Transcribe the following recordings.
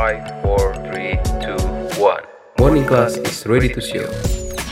5, 4, 3, 2, 1. Morning class is ready to show.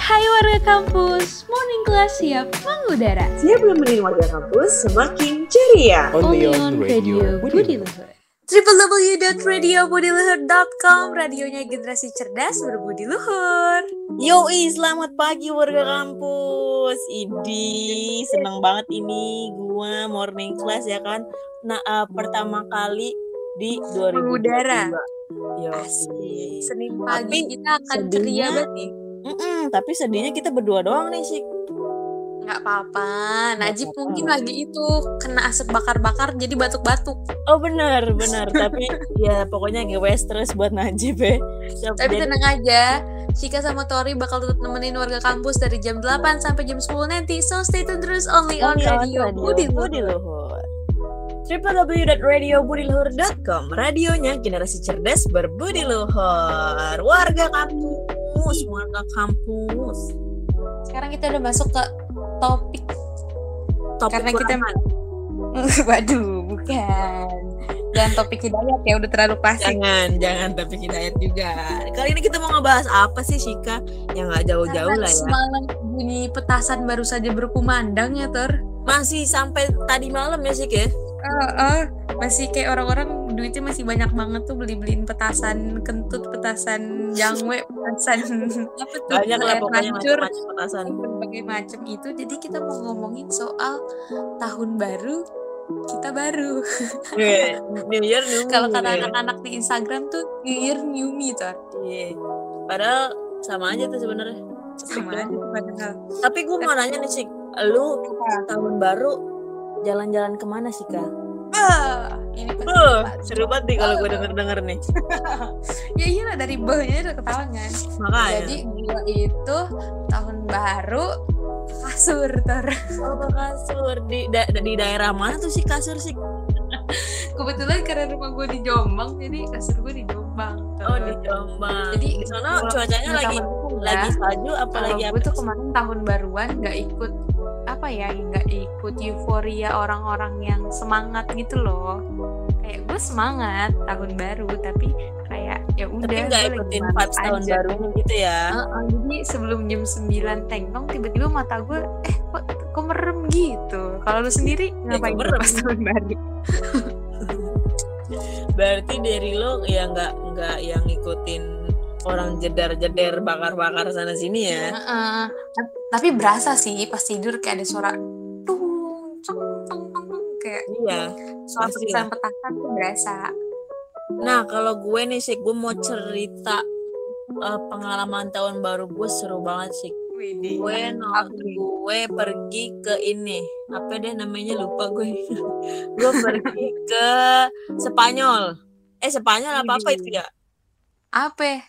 Hai warga kampus, morning class siap mengudara. Siap nemenin warga kampus semakin ceria. Only on Radio Budi Luhur. www.radiobudiluhur.com Radionya generasi cerdas berbudi luhur Yoi, selamat pagi warga kampus. Idi, senang banget ini gua morning class ya kan. Nah, uh, pertama kali di 2022. Mengudara. Yoi. Senin Tapi pagi kita akan ceria banget nih Mm-mm, tapi sedihnya kita berdua doang nih sih. Nggak apa-apa Najib apa-apa. mungkin lagi itu Kena asap bakar-bakar jadi batuk-batuk Oh benar, benar. tapi ya pokoknya GWS terus buat Najib ya. Siap, Tapi jadi- tenang aja Shika sama Tori bakal tetap nemenin warga kampus dari jam 8 sampai jam 10 nanti So stay tune terus only on Only on Radio Budi Budi Luhur Luhur. www.radiobudiluhur.com Radionya generasi cerdas berbudi luhur. Warga kampus, warga kampus. Sekarang kita udah masuk ke topik Topik Karena kita Quran. Waduh, bukan. Jangan topik hidayat ya, udah terlalu klasik. jangan, jangan topik hidayat juga. Kali ini kita mau ngebahas apa sih Shika? Yang nggak jauh-jauh lah ya. Semalam bunyi petasan baru saja berkumandang ya, Tor. Masih sampai tadi malam ya ya? Oh, oh, masih kayak orang-orang duitnya masih banyak banget tuh beli-beliin petasan kentut, petasan jangwe, petasan apa tuh? Banyak lah pokoknya macam-macam petasan. berbagai macam itu. Jadi kita mau ngomongin soal tahun baru kita baru. Iya, New Year, New Me. Kalau kata anak-anak di Instagram tuh New Year New Me, Tor. Iya. Padahal sama aja tuh sebenarnya. Sama aja tuh padahal. Tapi gue mau nanya nih Shik, lu tahun baru jalan-jalan ke mana sih kak? Ah, ini pasti Uh, seru banget nih kalau gue denger-denger nih. ya iyalah dari bawahnya udah ketahuan kan Makanya. jadi gua itu tahun baru kasur ter oh, kasur di da- di daerah mana tuh sih kasur sih? kebetulan karena rumah gue di Jombang jadi kasur gue di Jombang Ter. Oh di Jombang. Jadi, di sana cuacanya lagi lagi salju apalagi apa? gue tuh kemarin tahun baruan nggak ikut apa ya nggak ikut euforia orang-orang yang semangat gitu loh kayak gue semangat tahun baru tapi kayak ya udah Tapi nggak ikutin vibes tahun baru gitu ya? Heeh, jadi sebelum jam 9 tengtong tiba-tiba mata gue eh kok, kok merem gitu. Kalau lu sendiri ngapain kok merem? pas tahun baru? Berarti dari lo ya nggak nggak yang ngikutin orang jedar-jedar bakar-bakar sana sini ya? Heeh. Tapi berasa sih pas tidur kayak ada suara tung ceng teng teng teng kayak Iya. suara petasan tuh berasa. Nah kalau gue nih sih gue mau cerita eh, pengalaman tahun baru gue seru banget sih. Gue Apa nonton nih? gue pergi ke ini apa deh namanya lupa gue. gue pergi ke Spanyol. Eh Spanyol apa apa itu ya? Apa?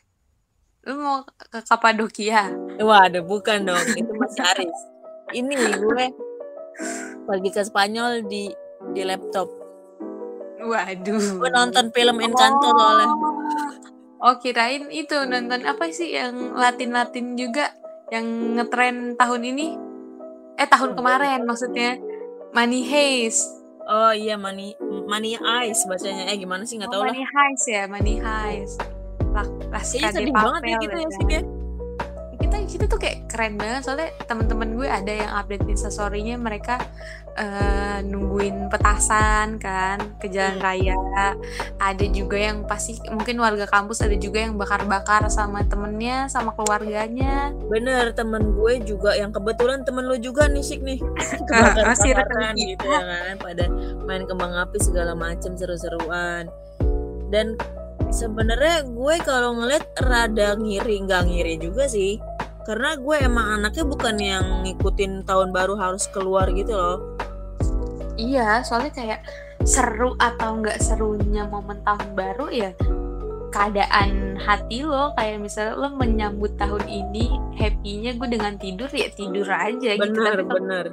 Lu mau ke Kapadokia? Waduh bukan dong itu masih Aris. Ini gue pergi ke Spanyol di di laptop. Waduh. Gue nonton film Encanto soalnya. Oh kirain itu nonton apa sih yang Latin-Latin juga yang ngetren tahun ini? Eh tahun kemarin maksudnya Money Heist. Oh iya Money Money Eyes bacanya. Eh gimana sih nggak tahu lah. Money Heist ya, Money Heist. Lah, Kayaknya sedih banget ya gitu ya sih ya. Kita kita tuh kayak keren banget soalnya teman-teman gue ada yang update instastory-nya mereka eh, nungguin petasan kan ke jalan Hmm. raya. Ada juga yang pasti mungkin warga kampus ada juga yang bakar-bakar sama temennya sama keluarganya. Bener temen gue juga yang kebetulan temen lu juga nih Sik nih. Kebakaran kita. gitu ya kan pada main kembang api segala macem seru-seruan. Dan sebenarnya gue kalau ngeliat rada ngiri nggak ngiri juga sih. Karena gue emang anaknya bukan yang ngikutin tahun baru harus keluar gitu loh. Iya, soalnya kayak seru atau nggak serunya momen tahun baru ya keadaan hati lo kayak misalnya lo menyambut tahun ini happy-nya gue dengan tidur ya tidur aja gitu Bener tapi kalau bener.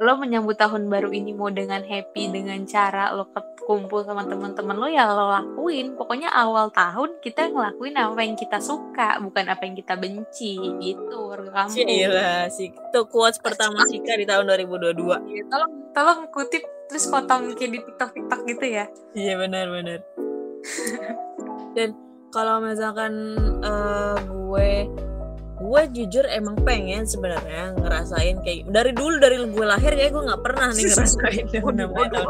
lo menyambut tahun baru ini mau dengan happy dengan cara lo kumpul sama teman-teman lo ya lo lakuin pokoknya awal tahun kita ngelakuin apa yang kita suka bukan apa yang kita benci gitu warga kamu Gila sih. Itu quotes pertama Sika di tahun 2022. Iya, tolong tolong kutip terus potong kayak di tiktok tiktok gitu ya Iya benar benar. Dan kalau misalkan eh, gue gue jujur emang pengen sebenarnya ngerasain kayak dari dulu dari gue lahir ya gue nggak pernah nih ngerasain yang namanya.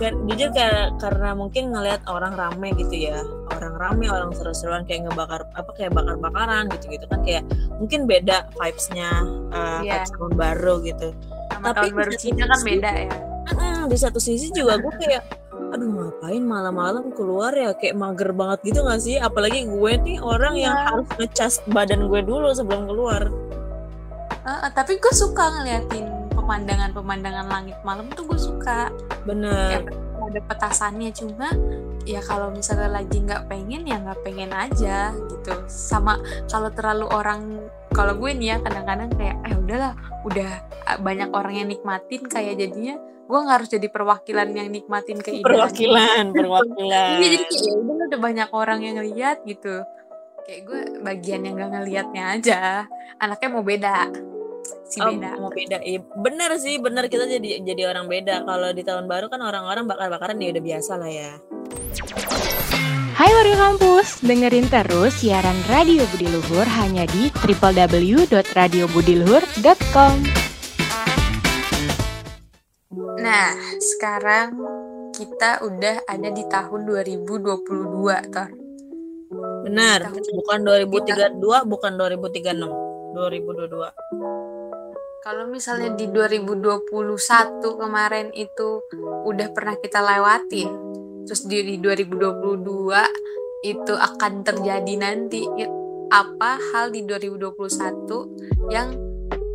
Kan- jujur kayak karena mungkin ngelihat orang rame gitu ya orang rame orang seru-seruan kayak ngebakar apa kayak bakar-bakaran gitu-gitu kan kayak mungkin beda vibes-nya eh, Iya. vibes tahun baru gitu Sama Tapi tahun baru Cina kan beda ya. Di satu sisi juga gue kayak aduh ngapain malam-malam keluar ya? Kayak mager banget gitu gak sih? Apalagi gue nih orang yang Iya. harus ngecas badan gue dulu sebelum keluar. Eh, tapi gue suka ngeliatin pemandangan-pemandangan langit malam tuh gue suka. bener. Ada petasannya cuma ya kalau misalnya lagi nggak pengen ya nggak pengen aja gitu. Sama kalau terlalu orang kalau gue nih ya kadang-kadang kayak eh udahlah udah ah, banyak orang yang nikmatin kayak jadinya gue nggak harus jadi perwakilan yang nikmatin keindahan. Perwakilan perwakilan. iya jadi kayak ya udah udah banyak orang yang ngeliat gitu. Kayak gue bagian yang gak ngeliatnya aja. Anaknya mau beda si Oh, beda. mau beda iya. Bener sih bener kita jadi jadi orang beda. Kalau di tahun baru kan orang-orang bakar-bakaran ya udah biasa lah ya Hai warga kampus, dengerin terus siaran Radio Budi Luhur hanya di www.radiobudiluhur.com. Nah, sekarang kita udah ada di tahun 2022, Tor. Tahun- bukan 2032 bukan 2036 2022 Kalau misalnya di 2021 kemarin itu udah pernah kita lewatin, terus di, di 2022 itu akan terjadi nanti apa hal di 2021 yang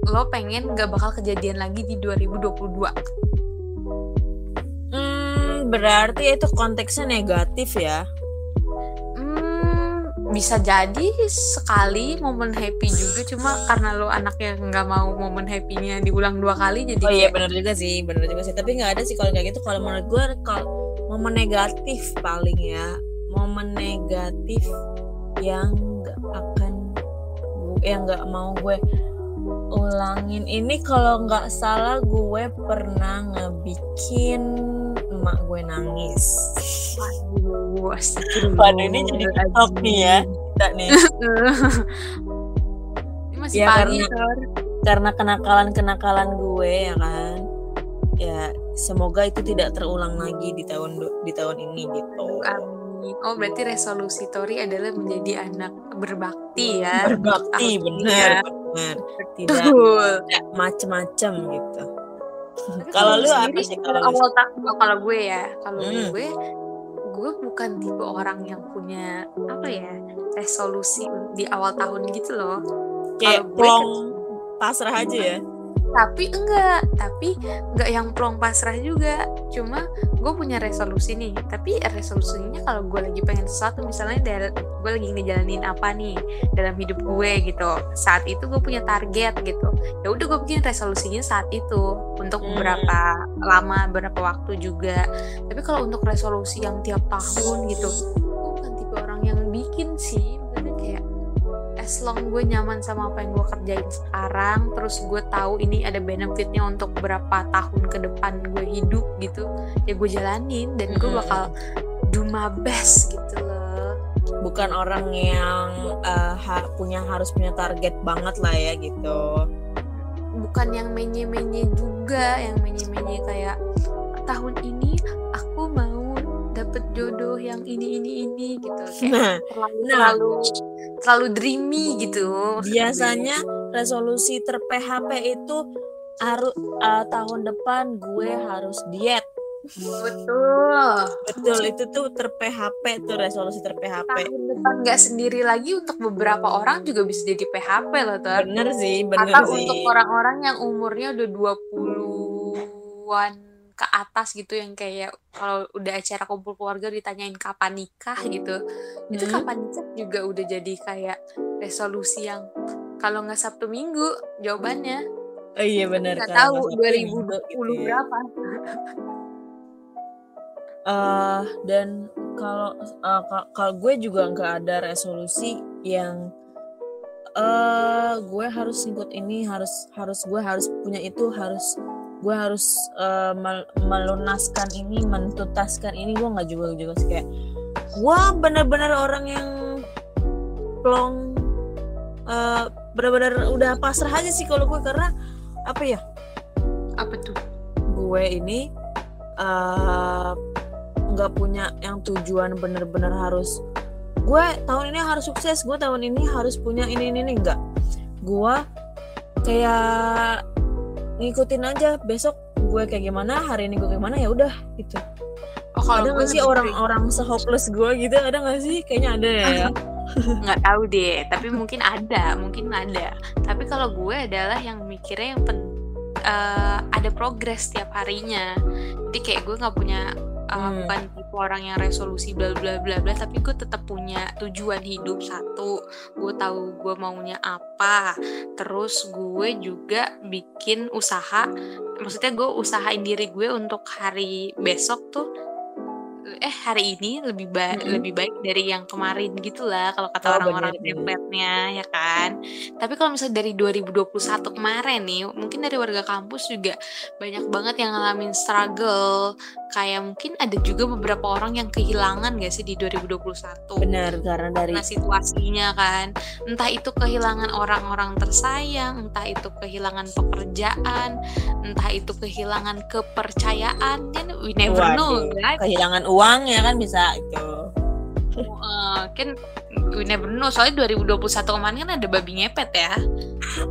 lo pengen gak bakal kejadian lagi di 2022? Hmm, berarti itu konteksnya negatif ya. Hmm, bisa jadi sekali momen happy juga cuma karena lo anaknya nggak mau momen happy-nya diulang dua kali jadi Oh iya kayak, benar juga sih, benar juga sih. Tapi nggak ada sih kalau kayak gitu. Kalau menurut gue, kalau momen negatif paling ya, momen negatif yang nggak akan, yang nggak mau gue ulangin ini kalau nggak salah gue pernah ngebikin emak gue nangis. Waduh. Waduh, ini jadi TikTok nih ya. Kita nih. Ini masih Ya, pagi, karena- karena kenakalan-kenakalan gue ya kan ya semoga itu tidak terulang lagi di tahun di tahun ini gitu Amin. Oh, berarti resolusi Tori adalah menjadi anak berbakti ya. berbakti benar ya. benar tidak Betul. macem-macem gitu kalau lu apa sih kalau awal kalau gue ya kalau Hmm. gue gue bukan tipe orang yang punya apa ya resolusi di awal tahun gitu loh kayak plong pasrah aja ya tapi enggak tapi enggak yang plong pasrah juga. Cuma gue punya resolusi nih. Tapi resolusinya kalau gue lagi pengen sesuatu misalnya dari gue lagi ngejalanin apa nih dalam hidup gue gitu. Saat itu gue punya target gitu. Ya udah gue bikin resolusinya saat itu. Untuk Hmm. beberapa lama beberapa waktu juga. Tapi kalau untuk resolusi yang tiap tahun gitu gue bukan tipe orang yang bikin sih as long gue nyaman sama apa yang gue kerjain sekarang terus gue tahu ini ada benefitnya untuk berapa tahun ke depan gue hidup gitu ya gue jalanin dan gue bakal do my best gitu loh. Bukan orang yang ha- punya harus punya target banget lah ya gitu. Bukan yang menye-menye juga yang menye-menye kayak tahun ini aku mau dapet jodoh yang ini ini ini gitu. Kayak nah terlalu Nah. terlalu terlalu dreamy gitu. Biasanya resolusi ter PHP itu harus eh, tahun depan gue harus diet. Betul. Betul itu tuh ter PHP tuh resolusi ter PHP tahun depan nggak sendiri lagi untuk beberapa orang juga bisa jadi PHP loh tuh bener sih bener atau sih. untuk orang-orang yang umurnya udah 20-an ke atas gitu yang kayak kalau udah acara kumpul keluarga ditanyain kapan nikah gitu itu Hmm. kapan nikah juga udah jadi kayak resolusi yang kalau nggak Sabtu Minggu jawabannya oh iya bener nggak tahu nggak Sabtu 2020 Minggu gitu ya. berapa Eh, dan kalau ka- kalau gue juga nggak ada resolusi yang eh gue harus ikut ini harus harus gue harus punya itu harus gue harus mel- melunaskan ini mentuntaskan ini gue nggak juga juga sih kayak gue bener-bener orang yang plong eh, bener-bener udah pasrah aja sih kalau gue karena apa ya? Apa tuh? Gue ini eh, nggak punya yang tujuan bener-bener harus gue tahun ini harus sukses gue tahun ini harus punya ini ini ini enggak gue kayak ngikutin aja besok gue kayak gimana hari ini gue kayak gimana ya udah gitu. Oh ada gue nggak sih orang-orang sehopeless gue gitu? Ada nggak sih? Kayaknya ada ya. Nggak tahu deh tapi mungkin ada mungkin ada. Tapi kalau gue adalah yang mikirnya yang pen, eh, ada progres tiap harinya. Jadi kayak gue nggak punya eh, Hmm. bukan tipe orang yang resolusi bla bla bla bla tapi gue tetap punya tujuan hidup satu. Gue tahu gue maunya apa. Terus gue juga bikin usaha. Maksudnya gue usahain diri gue untuk hari besok tuh eh hari ini lebih baik Mm-mm. lebih baik dari yang kemarin gitulah kalau kata Oh, orang-orang bener-bener. template-nya ya kan tapi kalau misalnya dari 2021 kemarin nih mungkin dari warga kampus juga banyak banget yang ngalamin struggle kayak mungkin ada juga beberapa orang yang kehilangan gak sih di 2021 benar karena dari karena situasinya kan entah itu kehilangan orang-orang tersayang entah itu kehilangan pekerjaan entah itu kehilangan kepercayaan kan we never know Waduh, right? kehilangan uang ya kan bisa itu Eh, kan we never know soalnya 2021 kemarin kan ada babi ngepet ya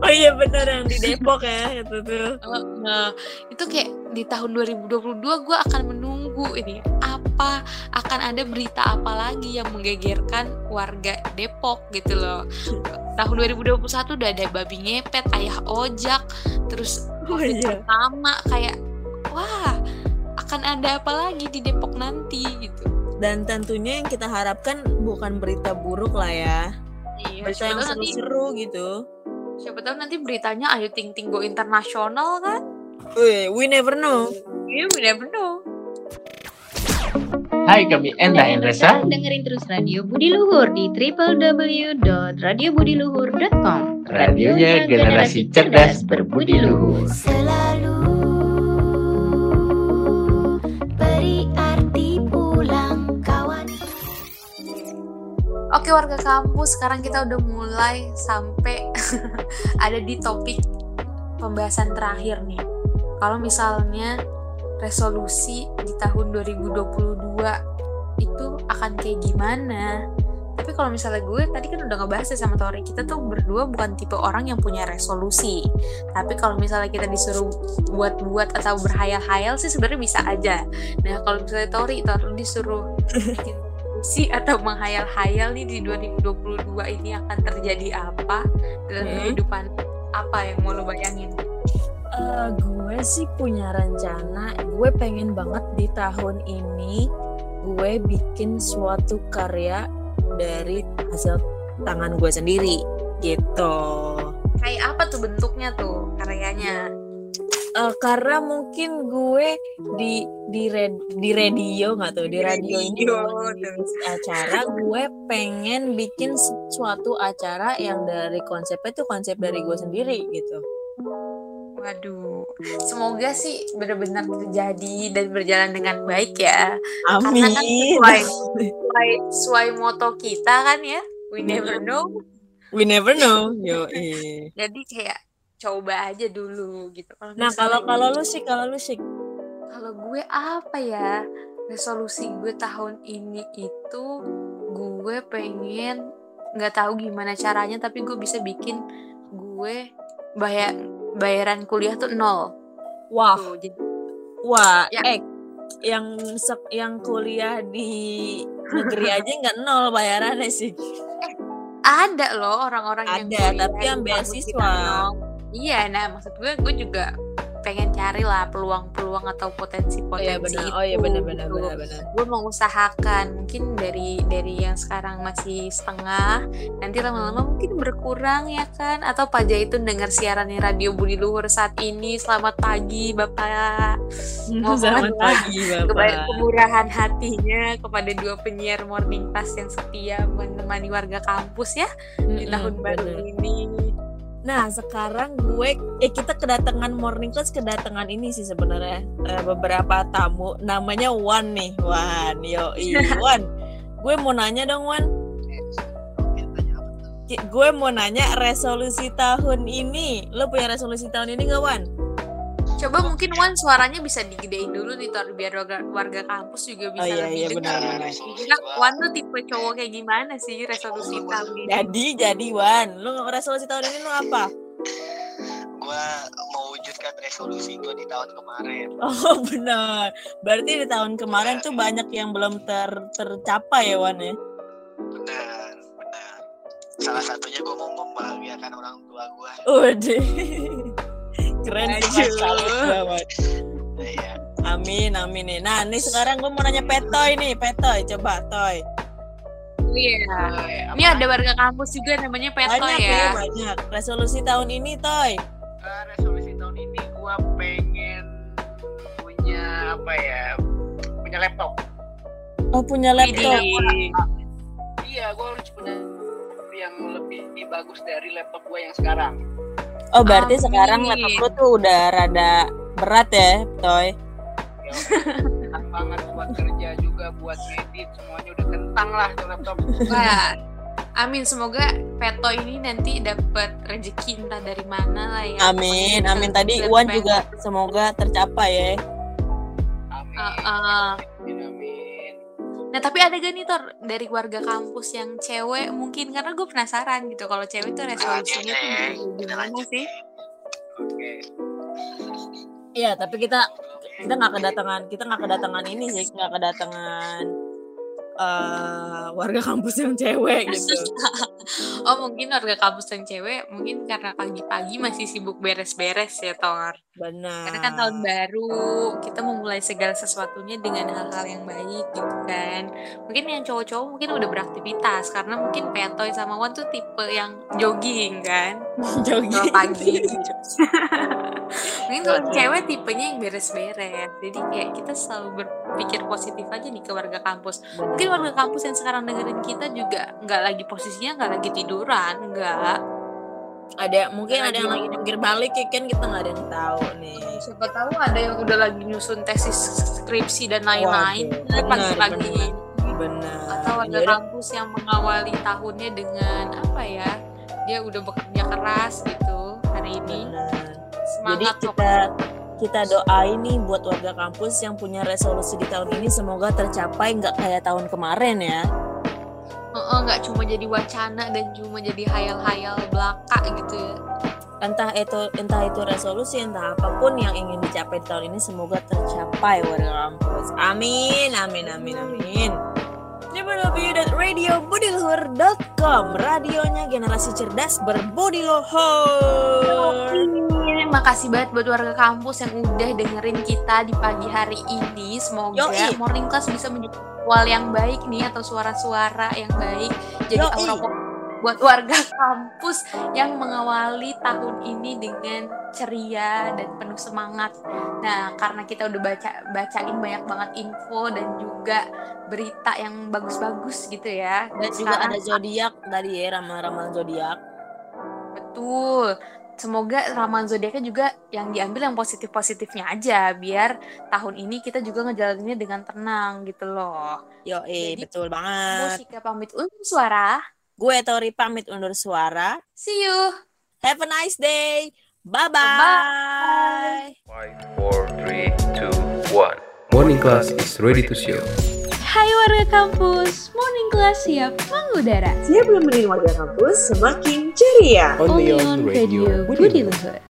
oh iya benar yang di Depok ya itu tuh Nah, itu kayak di tahun 2022 gue akan menunggu ini apa akan ada berita apa lagi yang menggegerkan warga Depok gitu loh. Tahun 2021 udah ada babi ngepet, ayah ojak, terus Oh, iya. pertama kayak wah akan ada apa lagi di Depok nanti gitu. dan tentunya yang kita harapkan bukan berita buruk lah ya Iya, berita yang nanti seru-seru gitu siapa tahu nanti beritanya Ayu Ting Ting go internasional kan? Wih, we never know Iya, we never know. Hai kami Endah Endresa dengerin terus Radio Budi Luhur di www.radiobudiluhur.com. Radionya generasi cerdas berbudi luhur Selalu Oke warga kampus, sekarang kita udah mulai sampai ada di topik pembahasan terakhir nih. Kalau misalnya resolusi di tahun 2022 itu akan kayak gimana? Tapi kalau misalnya gue tadi kan udah ngebahas ya sama Tori, kita tuh berdua bukan tipe orang yang punya resolusi. Tapi kalau misalnya kita disuruh buat-buat atau berhayal-hayal sih sebenarnya bisa aja. Nah kalau misalnya Tori, Tori disuruh resolusi atau menghayal-hayal nih di 2022 ini akan terjadi apa dalam Hmm. kehidupan apa yang mau lo bayangin? Eh, gue sih punya rencana gue pengen banget di tahun ini gue bikin suatu karya dari hasil tangan gue sendiri gitu Kayak apa tuh bentuknya tuh karyanya? Eh, karena mungkin gue di di red- di radio nggak tuh di Di radio ini acara gue pengen bikin suatu acara yang dari konsepnya tuh konsep dari gue sendiri gitu. Waduh, semoga sih benar-benar terjadi dan berjalan dengan baik ya. Karena amin. kan sesuai, sesuai, sesuai moto kita kan ya, we never know. we never know yo Jadi kayak coba aja dulu gitu. nah kalau kalau lu sih kalau lu sih Kalau gue apa ya? Resolusi gue tahun ini itu gue pengen nggak tahu gimana caranya tapi gue bisa bikin gue bayar bayaran kuliah tuh nol. wah Tuh, jadi wah Ya. eh yang sek- yang kuliah di negeri aja nggak nol bayarannya sih ada loh orang-orang yang Ada, tapi yang beasiswa. Iya, nah maksud gue gue juga pengen cari lah peluang-peluang atau potensi-potensi itu. oh iya benar benar gitu. benar benar gue mau usahakan mungkin dari dari yang sekarang masih setengah nanti lama-lama mungkin berkurang ya kan atau Pak Jaitun dengar siarannya Radio Budi Luhur saat ini selamat pagi Bapak selamat pagi bapak kemurahan hatinya kepada dua penyiar morning class yang setia menemani warga kampus ya di Mm-mm, tahun baru bener. ini Nah sekarang gue eh kita kedatangan morning class kedatangan ini sih sebenarnya. Eh, beberapa tamu namanya Wan nih Wan. Yo Wan. Gue mau nanya dong Wan. Gue mau nanya resolusi tahun ini. Lo punya resolusi tahun ini gak Wan Coba mungkin Wan suaranya bisa digedein dulu nih Tor biar warga, warga kampus juga bisa Oh, iya, lebih iya, dengar. benar, benar. Kira Wan tuh tipe cowok kayak gimana sih resolusi tahun ini? jadi jadi Wan lo resolusi tahun ini lo apa Gua mewujudkan resolusi gua di tahun kemarin. oh benar berarti di tahun kemarin tuh banyak yang belum ter tercapai ya Wan ya Benar, benar. Salah satunya gua mau membahagiakan orang tua gua. Udah. Keren sih. Iya. Amin, amin nih. Nah, nih sekarang gue mau nanya Petoy nih, Petoy. Coba, Toy. Iya. Eh, Ini ada warga kampus juga namanya Peto Banyak ya, ya. banyak. Resolusi tahun ini, Toy. Eh, resolusi tahun ini gua pengen punya apa ya? Punya laptop. Oh, punya laptop. Iya, gua harus punya yang lebih bagus dari laptop gua yang sekarang. Oh, berarti Amin. sekarang laptop lu tuh udah rada berat ya, Toy. Ya, banget buat kerja juga, buat edit semuanya udah kentang lah tuh laptop. Wah. Amin semoga Peto ini nanti dapat rezeki entah dari mana lah ya. Amin, amin. Tadi lebih Wan baik. juga semoga tercapai ya. Amin. Uh, uh. Nah tapi ada gak nih Tor dari warga kampus yang cewek mungkin karena gue penasaran gitu kalau cewek tuh resolusinya tuh gimana- Kita gimana lanjut, sih? Oke. Iya, tapi kita kita nggak kedatangan, kita nggak kedatangan ini sih, nggak kedatangan eh warga kampus yang cewek gitu. Oh mungkin warga kampus yang cewek mungkin karena pagi-pagi masih sibuk beres-beres ya Tor. Benar. Karena kan tahun baru kita memulai segala sesuatunya dengan hal-hal yang baik gitu kan. Mungkin yang cowok-cowok mungkin udah beraktivitas karena mungkin Petoy sama Wan tuh tipe yang jogging kan kalau jogging pagi. mungkin kalau cewek tipenya yang beres-beres. Jadi kayak kita selalu berpikir positif aja nih ke warga kampus. Mungkin warga kampus yang sekarang dengerin kita juga nggak lagi posisinya nggak lagi tiduran, nggak. ada mungkin ada yang lagi jungkir balik ya kan kita nggak ada yang tahu nih. Siapa tahu ada yang udah lagi nyusun tesis skripsi dan lain-lain pagi-pagi. Benar. Atau Yaudah, kampus yang mengawali tahunnya dengan apa ya? Dia udah bekerja keras gitu hari ini. Jadi Semangat kita kita doain nih buat warga kampus yang punya resolusi di tahun ini semoga tercapai nggak kayak tahun kemarin ya. Nggak cuma jadi wacana dan cuma jadi hayal-hayal belaka gitu ya. Entah itu entah itu resolusi entah apa pun yang ingin dicapai di tahun ini semoga tercapai warga kampus. Amin amin amin amin. www.radiobudiluhur.com Radionya generasi cerdas berbudi luhur. Ini makasih banget buat warga kampus yang udah dengerin kita di pagi hari ini. Semoga Yoi. morning class bisa menjadi awal yang baik nih atau suara-suara yang baik. Jadi Yoi. aura buat warga kampus yang mengawali tahun ini dengan ceria dan penuh semangat. Nah, karena kita udah baca bacain banyak banget info dan juga berita yang bagus-bagus gitu ya. Dan juga Sekarang ada zodiak tadi ya ramalan-ramalan zodiak. Betul. Semoga ramalan zodiaknya juga yang diambil yang positif-positifnya aja biar tahun ini kita juga ngejalaninnya dengan tenang gitu loh. Yo, Jadi, betul banget. Musika pamit untuk suara. Gue Tori pamit undur suara. See you. Have a nice day. Bye bye. Five, four, three, two, one. Morning class is ready to show. Hai warga kampus, morning class siap mengudara. Siap menemani warga kampus semakin ceria. Only on Radio Budi Luhur.